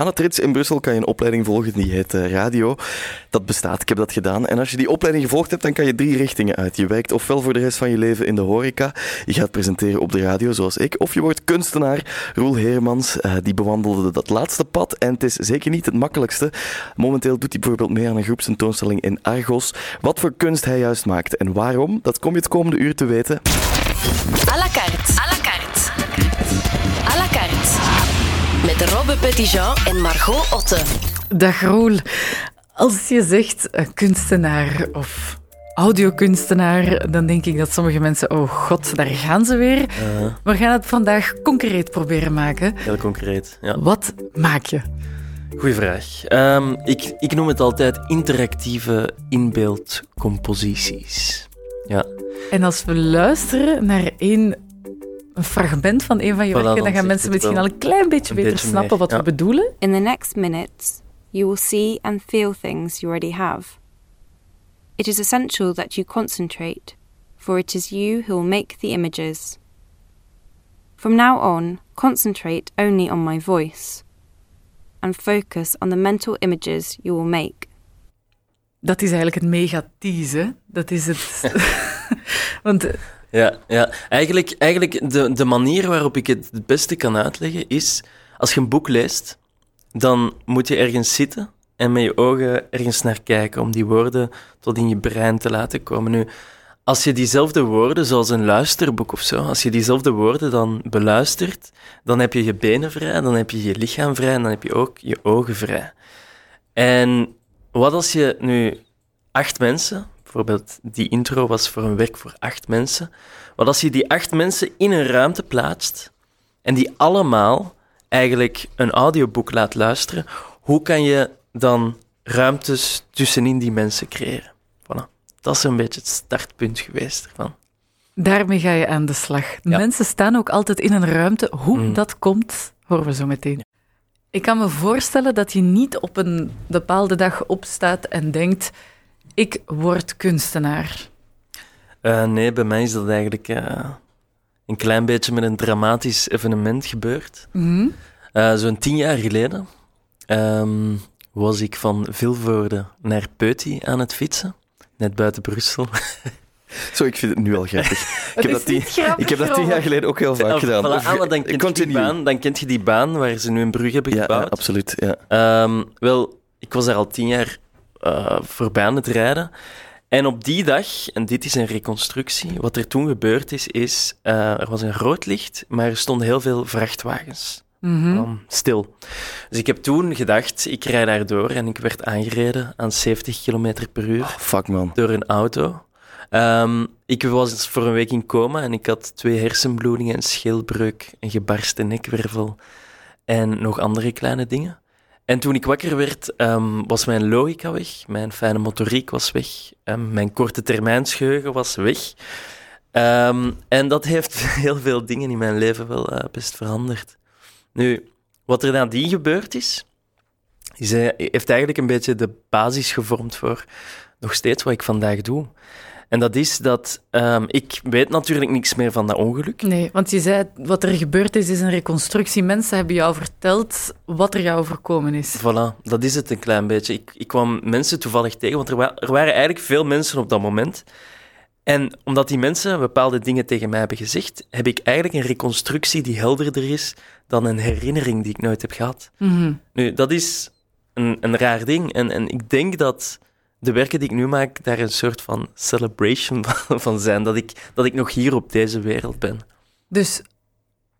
Aan het Rits in Brussel kan je een opleiding volgen die heet eh, radio. Dat bestaat, ik heb dat gedaan. En als je die opleiding gevolgd hebt, dan kan je drie richtingen uit. Je werkt ofwel voor de rest van je leven in de horeca, je gaat presenteren op de radio zoals ik, of je wordt kunstenaar. Roel Heermans, eh, die bewandelde dat laatste pad en het is zeker niet het makkelijkste. Momenteel doet hij bijvoorbeeld mee aan een groepsentoonstelling in Argos. Wat voor kunst hij juist maakt en waarom, dat kom je het komende uur te weten. À la carte. Met Robbe Petitjean en Margot Otte. Dag Roel. Als je zegt eh, kunstenaar of audiokunstenaar, dan denk ik dat sommige mensen, oh god, daar gaan ze weer. We gaan het vandaag concreet proberen maken. Heel concreet, ja. Wat maak je? Goeie vraag. Ehm, ik, ik noem het altijd interactieve inbeeldcomposities. Ja. En als we luisteren naar één, een fragment van een van je Voilà, werken, dan gaan mensen misschien al een klein beetje een beter beetje snappen meer, wat we ja. bedoelen. In the next minutes, you will see and feel things you already have. It is essential that you concentrate, for it is you who will make the images. From now on, concentrate only on my voice and focus on the mental images you will make. Dat is eigenlijk het mega tease, hè? Dat is het... Want Ja, ja. Eigenlijk, eigenlijk de, de manier waarop ik het het beste kan uitleggen is, als je een boek leest, dan moet je ergens zitten en met je ogen ergens naar kijken om die woorden tot in je brein te laten komen. Nu, als je diezelfde woorden, zoals een luisterboek of zo, als je diezelfde woorden dan beluistert, dan heb je je benen vrij, dan heb je je lichaam vrij en dan heb je ook je ogen vrij. En wat als je nu acht mensen, bijvoorbeeld die intro was voor een werk voor acht mensen, wat als je die acht mensen in een ruimte plaatst en die allemaal eigenlijk een audioboek laat luisteren, hoe kan je dan ruimtes tussenin die mensen creëren? Voilà. Dat is een beetje het startpunt geweest ervan. daarmee ga je aan de slag. Ja. Mensen staan ook altijd in een ruimte. Hoe Mm. dat komt, horen we zo meteen. Ik kan me voorstellen dat je niet op een bepaalde dag opstaat en denkt: ik word kunstenaar. Eh, nee, bij mij is dat eigenlijk eh, een klein beetje met een dramatisch evenement gebeurd. Mhm. Eh, Zo'n tien jaar geleden ehm, was ik van Vilvoorde naar Peuty aan het fietsen, net buiten Brussel. Zo, ik vind het nu al grappig. Ik heb, dat tien, ik heb dat tien jaar geleden ook heel vaak Of, gedaan. voilà, dan, kent je die baan, dan kent je die baan waar ze nu een brug hebben gebouwd. ja, absoluut. Ja. Ehm, wel, ik was daar al tien jaar eh, voorbij aan het rijden. En op die dag, en dit is een reconstructie, wat er toen gebeurd is, is eh, er was een rood licht, maar er stonden heel veel vrachtwagens. Mhm. um, stil. Dus ik heb toen gedacht, ik rijd daar door en ik werd aangereden aan 70 km per uur Fuck, man. door een auto. Ehm, ik was voor een week in coma en ik had twee hersenbloedingen, een schildbreuk, een gebarsten nekwervel en nog andere kleine dingen. En toen ik wakker werd, ehm, was mijn logica weg, mijn fijne motoriek was weg, ehm, mijn korte termijnsgeheugen was weg. Ehm, en dat heeft heel veel dingen in mijn leven wel eh, best veranderd. Nu, wat er nadien gebeurd is, is heeft eigenlijk een beetje de basis gevormd voor nog steeds wat ik vandaag doe. En dat is dat ehm, ik weet natuurlijk niks meer van dat ongeluk. Nee, want je zei, wat er gebeurd is, is een reconstructie. Mensen hebben jou verteld wat er jou overkomen is. Voilà, dat is het een klein beetje. Ik, ik kwam mensen toevallig tegen, want er, wa- er waren eigenlijk veel mensen op dat moment. En omdat die mensen bepaalde dingen tegen mij hebben gezegd, heb ik eigenlijk een reconstructie die helderder is dan een herinnering die ik nooit heb gehad. Mhm. Nu, dat is een, een raar ding. En, en ik denk dat de werken die ik nu maak daar een soort van celebration van, zijn. Dat ik, dat ik nog hier op deze wereld ben. Dus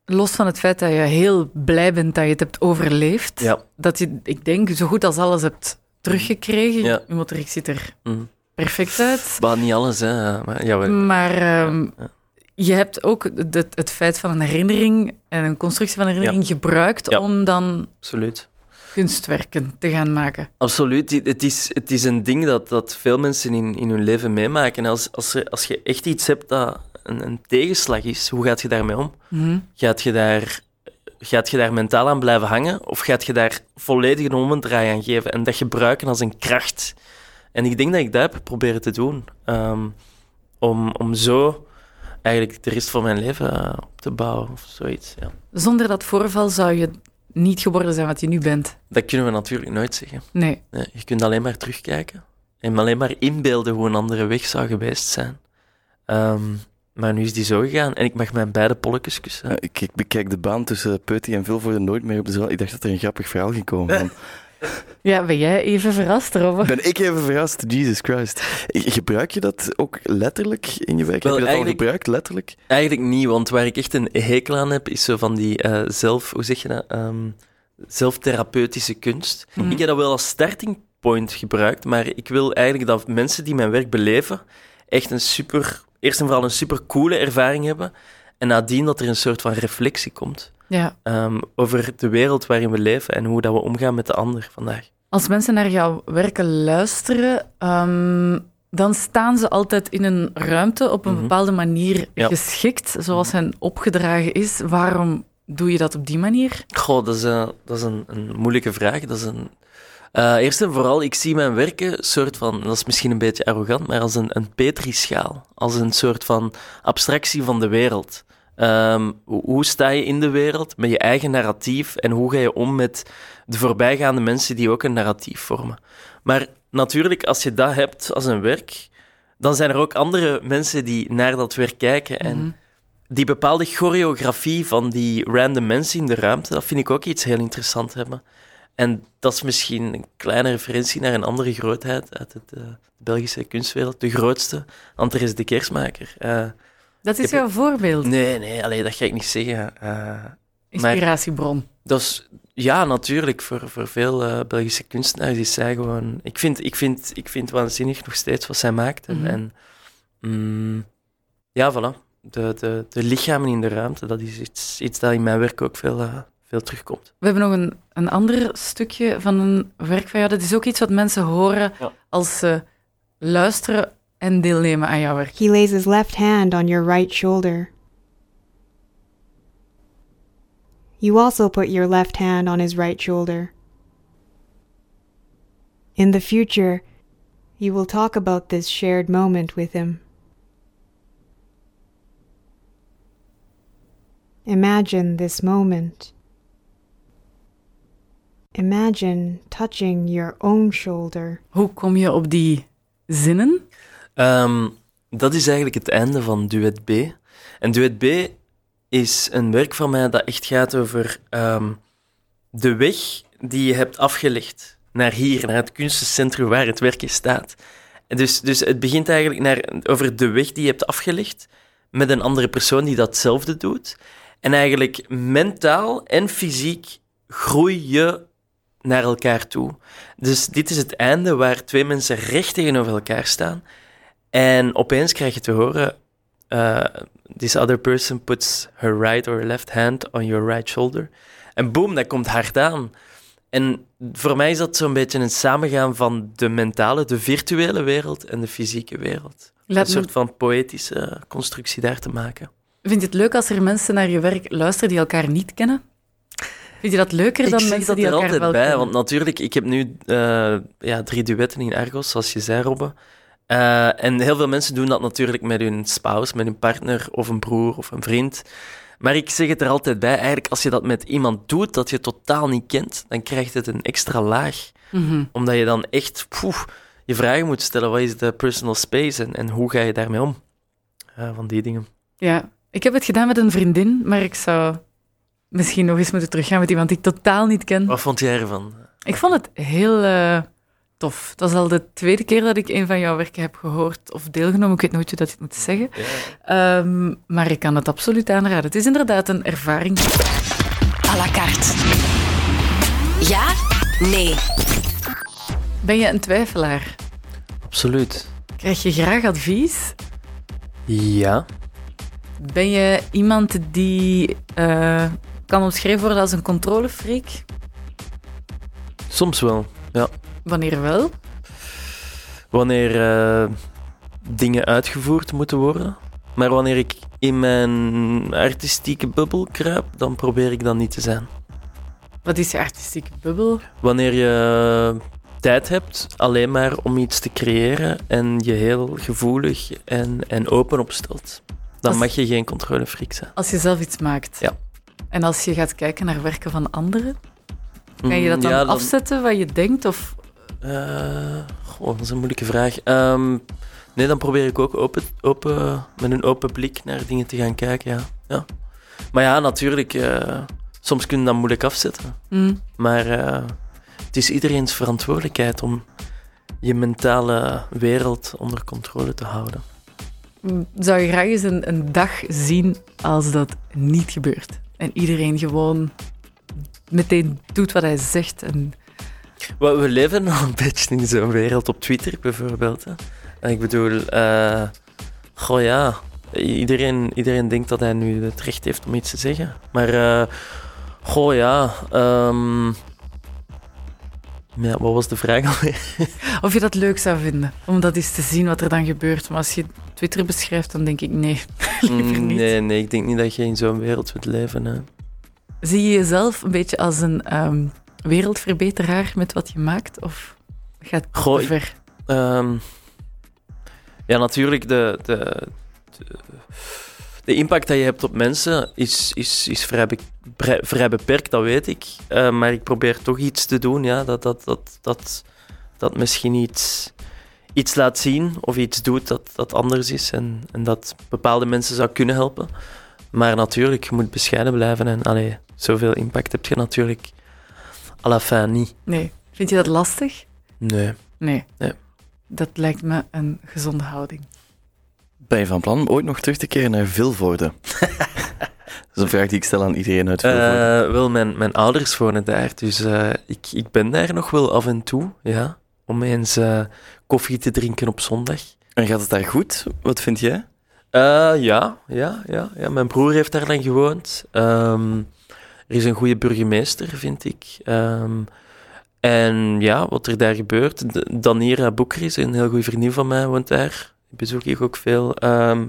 los van het feit dat je heel blij bent dat je het hebt overleefd, Ja. dat je, ik denk, zo goed als alles hebt teruggekregen. Ja. Je motoriek ziet er Mm. perfect uit. Maar niet alles, hè. Maar, ja. Maar ehm, ja. je hebt ook het, het feit van een herinnering en een constructie van een herinnering gebruikt om dan absoluut. Kunstwerken te gaan maken. Absoluut. Het is, het is een ding dat, dat veel mensen in, in hun leven meemaken. Als, als, er, als je echt iets hebt dat een, een tegenslag is, hoe gaat je daarmee om? Mhm. Gaat je, daar, gaat je daar mentaal aan blijven hangen? Of gaat je daar volledig een omdraai aan geven en dat gebruiken als een kracht? En ik denk dat ik dat heb proberen te doen. ehm, om, om zo eigenlijk de rest van mijn leven eh, op te bouwen of zoiets. Ja. Zonder dat voorval zou je niet geworden zijn wat je nu bent? Dat kunnen we natuurlijk nooit zeggen. Nee. Nee, je kunt alleen maar terugkijken en alleen maar inbeelden hoe een andere weg zou geweest zijn. Ehm, maar nu is die zo gegaan en ik mag mijn beide polletjes kussen. Ja, ik, ik bekijk de baan tussen Peuty en Veel voor de Nooit meer op de zaal. Ik dacht dat er een grappig verhaal ging komen. van. Ja, ben jij even verrast, Robbe? Ben ik even verrast? Jesus Christ. Gebruik je dat ook letterlijk in je werk? Wel, heb je dat al eigenlijk- gebruikt, letterlijk? Eigenlijk niet, want waar ik echt een hekel aan heb, is zo van die eh, zelf, hoe zeg je dat, Ehm, zelftherapeutische kunst. Mhm. Ik heb dat wel als starting point gebruikt, maar ik wil eigenlijk dat mensen die mijn werk beleven echt een super, eerst en vooral een super coole ervaring hebben en nadien dat er een soort van reflectie komt Ja. ehm, over de wereld waarin we leven en hoe dat we omgaan met de ander vandaag. Als mensen naar jouw werken luisteren, ehm, dan staan ze altijd in een ruimte op een Mhm. bepaalde manier Ja. geschikt, zoals hen opgedragen is. Waarom doe je dat op die manier? Goh, dat is, eh, dat is een, een moeilijke vraag. Dat is een... Eh, eerst en vooral, ik zie mijn werken soort van, dat is misschien een beetje arrogant, maar als een, een petrischaal. Als een soort van abstractie van de wereld. Ehm, hoe, sta je in de wereld met je eigen narratief en hoe ga je om met de voorbijgaande mensen die ook een narratief vormen? Maar natuurlijk, als je dat hebt als een werk, dan zijn er ook andere mensen die naar dat werk kijken en Mhm. die bepaalde choreografie van die random mensen in de ruimte, dat vind ik ook iets heel interessant hebben. En dat is misschien een kleine referentie naar een andere grootheid uit het, eh, de Belgische kunstwereld. De grootste, Andres de Keersmaker. Eh, Dat is jouw voorbeeld, nee, nee, allee, dat ga ik niet zeggen. Eh, inspiratiebron. dat is, ja, natuurlijk, voor, voor veel eh, Belgische kunstenaars is zij gewoon... Ik vind, ik, vind, ik vind waanzinnig nog steeds wat zij maakt. En, Mhm. en mm, ja, voilà. De, de, de lichamen in de ruimte, dat is iets, iets dat in mijn werk ook veel, eh, veel terugkomt. We hebben nog een, een ander stukje van een werk van jou. Dat is ook iets wat mensen horen Ja. als ze luisteren en deelnemen aan jouw werk. He lays his left hand on your right shoulder. You also put your left hand on his right shoulder. In the future, you will talk about this shared moment with him. Imagine this moment. Imagine touching your own shoulder. Hoe kom je op die zinnen? Ehm, dat is eigenlijk het einde van Duet B. En Duet B is een werk van mij dat echt gaat over ehm, de weg die je hebt afgelegd naar hier, naar het kunstencentrum waar het werkje staat. Dus, dus het begint eigenlijk naar, over de weg die je hebt afgelegd met een andere persoon die datzelfde doet. En eigenlijk mentaal en fysiek groei je naar elkaar toe. Dus dit is het einde waar twee mensen recht tegenover elkaar staan. En opeens krijg je te horen: uh, This other person puts her right or left hand on your right shoulder. En boom, dat komt hard aan. En voor mij is dat zo'n beetje een samengaan van de mentale, de virtuele wereld en de fysieke wereld. Laat een me- soort van poëtische constructie daar te maken. Vind je het leuk als er mensen naar je werk luisteren die elkaar niet kennen? Vind je dat leuker Ik dan mensen dat die er elkaar altijd wel bij, kennen? want natuurlijk, ik heb nu eh, ja, drie duetten in Argos, zoals je zei, Robbe. Eh, en heel veel mensen doen dat natuurlijk met hun spouse, met hun partner of een broer of een vriend. Maar ik zeg het er altijd bij, eigenlijk als je dat met iemand doet dat je totaal niet kent, dan krijgt het een extra laag. Mhm. Omdat je dan echt poeh, je vragen moet stellen, wat is de personal space en, en hoe ga je daarmee om? Ja, van die dingen. Ja, ik heb het gedaan met een vriendin, maar ik zou misschien nog eens moeten teruggaan met iemand die ik totaal niet ken. Wat vond jij ervan? Ik vond het heel eh, tof. Dat is al de tweede keer dat ik een van jouw werken heb gehoord of deelgenomen. Ik weet nooit hoe dat je het moet zeggen. Ehm, maar ik kan het absoluut aanraden. Het is inderdaad een ervaring. à la carte. Ja? Nee. Ben je een twijfelaar? Absoluut. Krijg je graag advies? Ja. Ben je iemand die eh, kan omschreven worden als een controlefreak? Soms wel. Ja. Wanneer wel? wanneer eh, dingen uitgevoerd moeten worden. Maar wanneer ik in mijn artistieke bubbel kruip, dan probeer ik dat niet te zijn. Wat is je artistieke bubbel? Wanneer je tijd hebt alleen maar om iets te creëren en je heel gevoelig en, en open opstelt, dan Als- mag je geen controlefreak zijn. Als je zelf iets maakt. Ja. En als je gaat kijken naar werken van anderen, kan je dat Mm, dan, ja, afzetten wat je denkt? Of Eh, goh, dat is een moeilijke vraag. Ehm, nee, dan probeer ik ook open, open, met een open blik naar dingen te gaan kijken, ja. ja. Maar ja, natuurlijk, eh, soms kun je dat moeilijk afzetten. Mm, Maar eh, het is iedereen's verantwoordelijkheid om je mentale wereld onder controle te houden. zou je graag eens een, een dag zien als dat niet gebeurt? En iedereen gewoon meteen doet wat hij zegt. En, We, we leven al een beetje in zo'n wereld op Twitter bijvoorbeeld. Hè. En ik bedoel, eh goh ja, iedereen, iedereen denkt dat hij nu het recht heeft om iets te zeggen. Maar, eh goh ja, ja, wat was de vraag alweer? of je dat leuk zou vinden, om dat eens te zien wat er dan gebeurt. Maar als je Twitter beschrijft, dan denk ik nee, liever niet. Nee, nee, ik denk niet dat je in zo'n wereld wilt leven. Hè. Zie je jezelf een beetje als een ehm, wereldverbeteraar met wat je maakt? Of gaat het Goh, ver? Ehm, ja, natuurlijk, de, de, de, de impact dat je hebt op mensen is, is, is vrij, be- vrij, vrij beperkt, dat weet ik. Eh, maar ik probeer toch iets te doen, ja, dat, dat, dat, dat, dat misschien iets, iets laat zien of iets doet dat, dat anders is en, en dat bepaalde mensen zou kunnen helpen. Maar natuurlijk, je moet bescheiden blijven en allee, zoveel impact heb je natuurlijk à la fin niet. Nee. Vind je dat lastig? Nee. Nee. Nee. Dat lijkt me een gezonde houding. Ben je van plan om ooit nog terug te keren naar Vilvoorde? dat is een vraag die ik stel aan iedereen uit Vilvoorde. Eh, wel, mijn, mijn ouders wonen daar, dus eh, ik, ik ben daar nog wel af en toe, ja. Om eens eh, koffie te drinken op zondag. en gaat het daar goed? Wat vind jij? Eh, ja, ja, ja, ja. Mijn broer heeft daar dan gewoond. Ehm, er is een goede burgemeester, vind ik. Ehm, en ja, wat er daar gebeurt. Danira Boekris, een heel goede vriendin van mij, woont daar. Die bezoek ik ook veel. Ehm,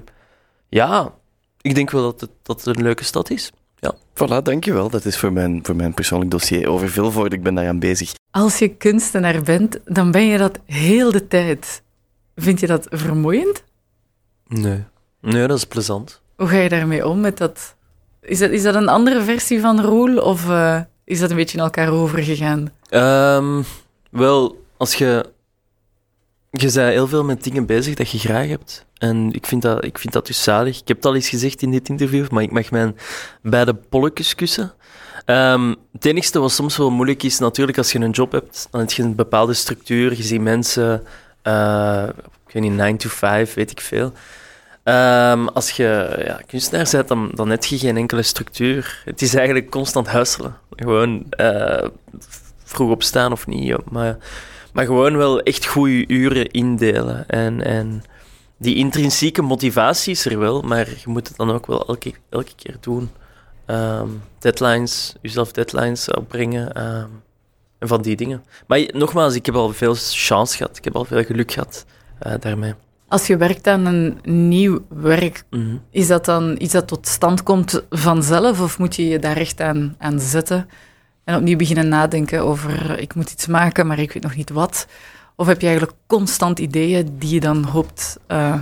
ja, ik denk wel dat het, dat het een leuke stad is. Voilà, dankjewel. Dat is voor mijn, voor mijn persoonlijk dossier over Vilvoorde. Ik ben daaraan bezig. Als je kunstenaar bent, dan ben je dat heel de tijd. Vind je dat vermoeiend? Nee. Nee, dat is plezant. Hoe ga je daarmee om met dat? Is dat, is dat een andere versie van Roel of eh, is dat een beetje in elkaar overgegaan? Ehm, wel, als je... Je bent heel veel met dingen bezig dat je graag hebt. En ik vind, dat, ik vind dat dus zalig. Ik heb het al eens gezegd in dit interview, maar ik mag mijn beide polletjes kussen. Ehm, het enigste wat soms wel moeilijk is, natuurlijk als je een job hebt, dan heb je een bepaalde structuur. Je ziet mensen, eh, ik weet niet, 9 to 5, weet ik veel. Ehm, als je ja, kunstenaar bent, dan, dan heb je geen enkele structuur. Het is eigenlijk constant husselen. Gewoon eh, vroeg opstaan of niet. Maar, maar gewoon wel echt goede uren indelen. En, en die intrinsieke motivatie is er wel, maar je moet het dan ook wel elke, elke keer doen. Ehm, deadlines, jezelf deadlines opbrengen. ehm, en van die dingen. Maar nogmaals, ik heb al veel chance gehad. Ik heb al veel geluk gehad eh, daarmee. Als je werkt aan een nieuw werk, Mhm. is dat dan iets dat tot stand komt vanzelf of moet je je daar echt aan, aan zetten en opnieuw beginnen nadenken over ik moet iets maken, maar ik weet nog niet wat? Of heb je eigenlijk constant ideeën die je dan hoopt eh,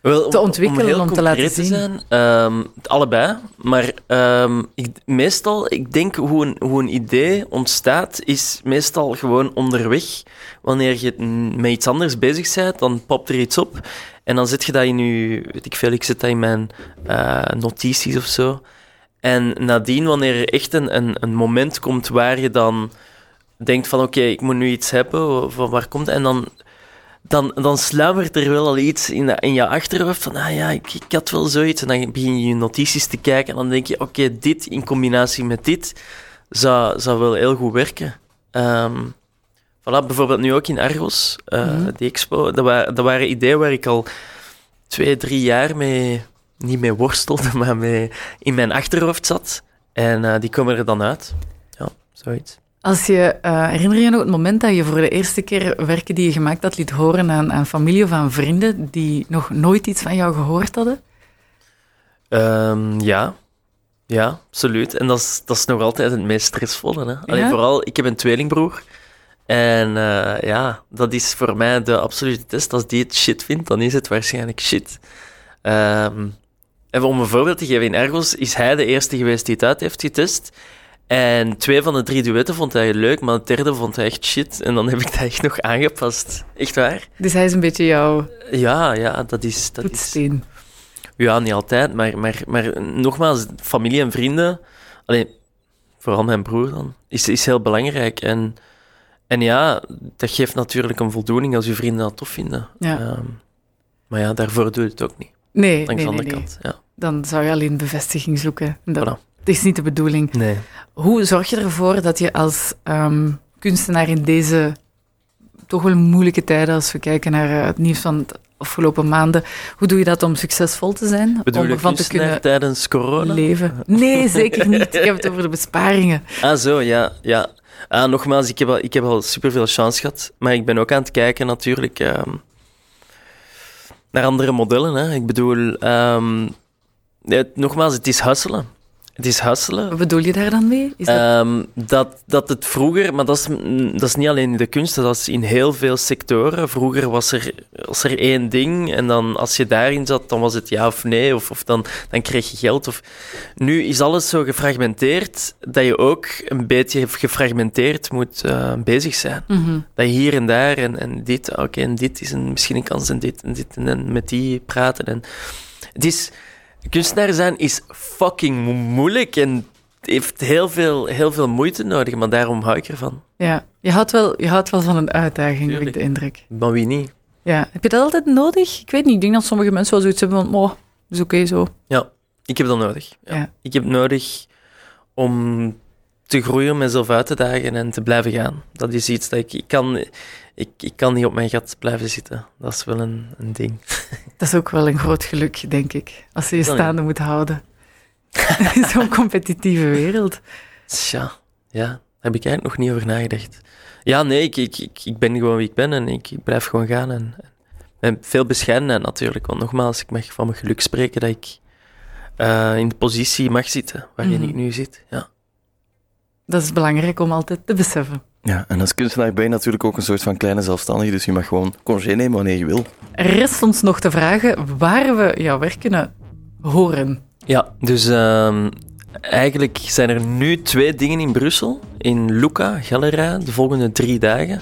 Wel, te ontwikkelen, heel om te laten zien. zijn, ehm, allebei. Maar ehm, ik, meestal, ik denk hoe een, hoe een idee ontstaat, is meestal gewoon onderweg. Wanneer je met iets anders bezig bent, dan popt er iets op. En dan zet je dat in je, weet ik veel, ik zet dat in mijn eh, notities of zo. En nadien, wanneer er echt een, een, een moment komt waar je dan denkt van oké, ik moet nu iets hebben, van waar komt het? En dan dan, dan sluimert er wel al iets in, de- in je achterhoofd van, ah ja, ik, ik had wel zoiets. En dan begin je je notities te kijken en dan denk je, oké, dit in combinatie met dit zou, zou wel heel goed werken. Ehm voilà, bijvoorbeeld nu ook in Argos, eh, Mhm. die expo, dat, wa dat waren ideeën waar ik al twee, drie jaar mee, niet mee worstelde, maar mee in mijn achterhoofd zat. En eh, die komen er dan uit. Ja, zoiets. Als je, eh, herinner je nog het moment dat je voor de eerste keer werken die je gemaakt had liet horen aan, aan familie of aan vrienden die nog nooit iets van jou gehoord hadden? Ehm, ja. Ja, absoluut. En dat is, dat is nog altijd het meest stressvolle. Hè? Alleen vooral, ik heb een tweelingbroer. En eh, ja, dat is voor mij de absolute test. Als die het shit vindt, dan is het waarschijnlijk shit. Ehm, Even om een voorbeeld te geven, in Argos is hij de eerste geweest die het uit heeft getest. En twee van de drie duetten vond hij leuk, maar het derde vond hij echt shit. En dan heb ik dat echt nog aangepast. Echt waar? Dus hij is een beetje jouw Ja, ja, dat is... Dat is toetssteen. ja, niet altijd, maar, maar, maar nogmaals, familie en vrienden, alleen, vooral mijn broer dan, is, is heel belangrijk. En, en ja, dat geeft natuurlijk een voldoening als je vrienden dat tof vinden. Ja. Ehm, maar ja, daarvoor doe je het ook niet. Nee, Langs nee, de andere nee. kant. Ja. Dan zou je alleen bevestiging zoeken. En Dat, Voilà. Dat is niet de bedoeling. Nee. Hoe zorg je ervoor dat je als ehm, kunstenaar in deze toch wel moeilijke tijden, als we kijken naar eh, het nieuws van de afgelopen maanden, hoe doe je dat om succesvol te zijn? Bedoel om ervan te kunnen tijdens corona? leven? Nee, zeker niet. Ik heb het over de besparingen. Ah, zo, ja. ja. Ah, nogmaals, ik heb, al, ik heb al superveel chance gehad. Maar ik ben ook aan het kijken natuurlijk ehm, naar andere modellen. Hè. Ik bedoel, ehm, het- nogmaals, het is hustelen. Het is hustelen. Wat bedoel je daar dan mee? Is dat... Ehm, dat, dat het vroeger, maar dat is, dat is niet alleen in de kunst, dat is in heel veel sectoren. Vroeger was er, was er één ding en dan als je daarin zat, dan was het ja of nee, of, of dan, dan kreeg je geld. Of... Nu is alles zo gefragmenteerd dat je ook een beetje gefragmenteerd moet eh, bezig zijn. Mhm. Dat je hier en daar en, en dit, oké, en dit is een, misschien een kans en dit en dit en, en met die praten. En... Het is, kunstenaar zijn is fucking mo- moeilijk en heeft heel veel, heel veel moeite nodig, maar daarom hou ik ervan. Ja, je houdt, wel, je houdt wel van een uitdaging, heb ik Tuurlijk. de indruk. Maar wie niet? Ja. Heb je dat altijd nodig? Ik weet niet, ik denk dat sommige mensen wel zoiets hebben van, oh, is oké zo. Ja, ik heb dat nodig. Ja. Ja. Ik heb nodig om te groeien, mezelf uit te dagen en te blijven gaan. Dat is iets dat ik... Ik kan, ik, ik kan niet op mijn gat blijven zitten. Dat is wel een, een ding. Dat is ook wel een groot geluk, denk ik, als je je staande moet houden. In zo'n competitieve wereld. Tja, ja, daar heb ik eigenlijk nog niet over nagedacht. Ja, nee, ik, ik, ik, ik ben gewoon wie ik ben en ik, ik blijf gewoon gaan. En, en veel bescheidenheid natuurlijk, want nogmaals, ik mag van mijn geluk spreken dat ik eh, in de positie mag zitten waarin Mhm. ik nu zit. Ja. Dat is belangrijk om altijd te beseffen. Ja, en als kunstenaar ben je natuurlijk ook een soort van kleine zelfstandige, dus je mag gewoon congé nemen wanneer je wil. Rest ons nog te vragen waar we jouw werk kunnen horen. Ja, dus ehm, eigenlijk zijn er nu twee dingen in Brussel. In Luca, Galera, de volgende drie dagen.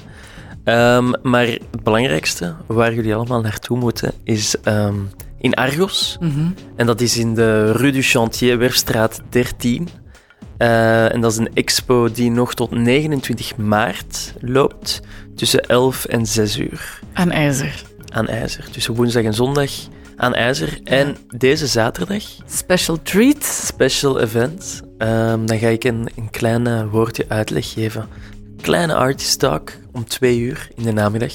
Ehm, maar het belangrijkste, waar jullie allemaal naartoe moeten, is ehm, in Argos. Mhm. En dat is in de Rue du Chantier, Werfstraat 13. Eh, en dat is een expo die nog tot 29 maart loopt, tussen 11 en 6 uur Aan ijzer. aan IJzer. Tussen woensdag en zondag aan IJzer. En deze zaterdag Special treat. special event. Ehm, dan ga ik een, een klein eh, woordje uitleg geven. Kleine artist talk om twee uur in de namiddag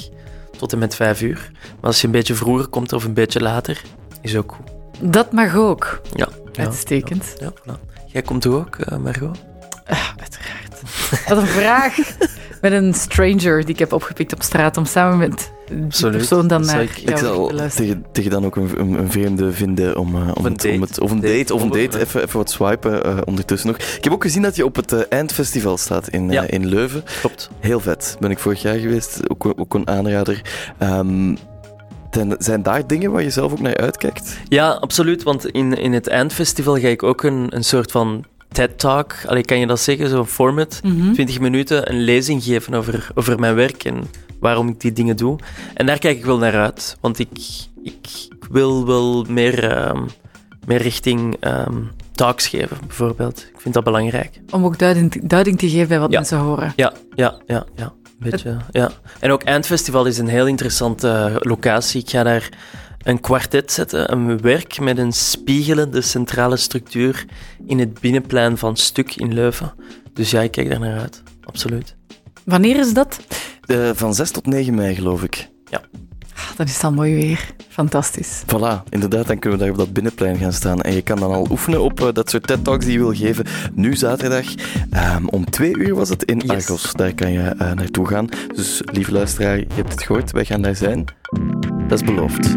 tot en met vijf uur. Maar als je een beetje vroeger komt of een beetje later, is ook goed. Dat mag ook. Ja. ja, Uitstekend. Ja, voilà. Jij komt ook, eh, Margot? Ah, uiteraard. Wat een vraag met een stranger die ik heb opgepikt op straat om samen met die Absoluut. persoon dan naar ik- Ik zal tegen, tegen dan ook een, een, een vreemde vinden om, eh, om, een het, om date. het- of een Date. date, of een date, even, even wat swipen eh, ondertussen nog. Ik heb ook gezien dat je op het Eindfestival staat in, eh, Ja. in Leuven. Klopt. Heel vet. Ben ik vorig jaar geweest, ook, ook een aanrader. Ehm, ten- zijn daar dingen waar je zelf ook naar uitkijkt? Ja, absoluut. Want in, in het eindfestival ga ik ook een, een soort van TED-talk, allee, kan je dat zeggen, zo'n format, Mhm. 20 minuten een lezing geven over, over mijn werk en waarom ik die dingen doe. En daar kijk ik wel naar uit, want ik, ik wil wel meer, ehm, meer richting ehm, talks geven, bijvoorbeeld. Ik vind dat belangrijk. Om ook duiding, duiding te geven bij wat Ja. mensen horen. Ja, ja, ja, ja. Ja. En ook Eindfestival is een heel interessante eh, locatie. Ik ga daar een kwartet zetten, een werk met een spiegelende centrale structuur in het binnenplein van Stuk in Leuven. Dus ja, ik kijk daar naar uit. Absoluut. Wanneer is dat? Eh, van 6 tot 9 mei, geloof ik. Ah, dan is het al mooi weer. Fantastisch. Voilà, inderdaad, dan kunnen we daar op dat binnenplein gaan staan. En je kan dan al oefenen op eh, dat soort TED-talks die je wil geven. Nu zaterdag, ehm, om twee uur was het in Yes. Argos. Daar kan je eh, naartoe gaan. Dus lieve luisteraar, je hebt het gehoord, wij gaan daar zijn. Dat is beloofd.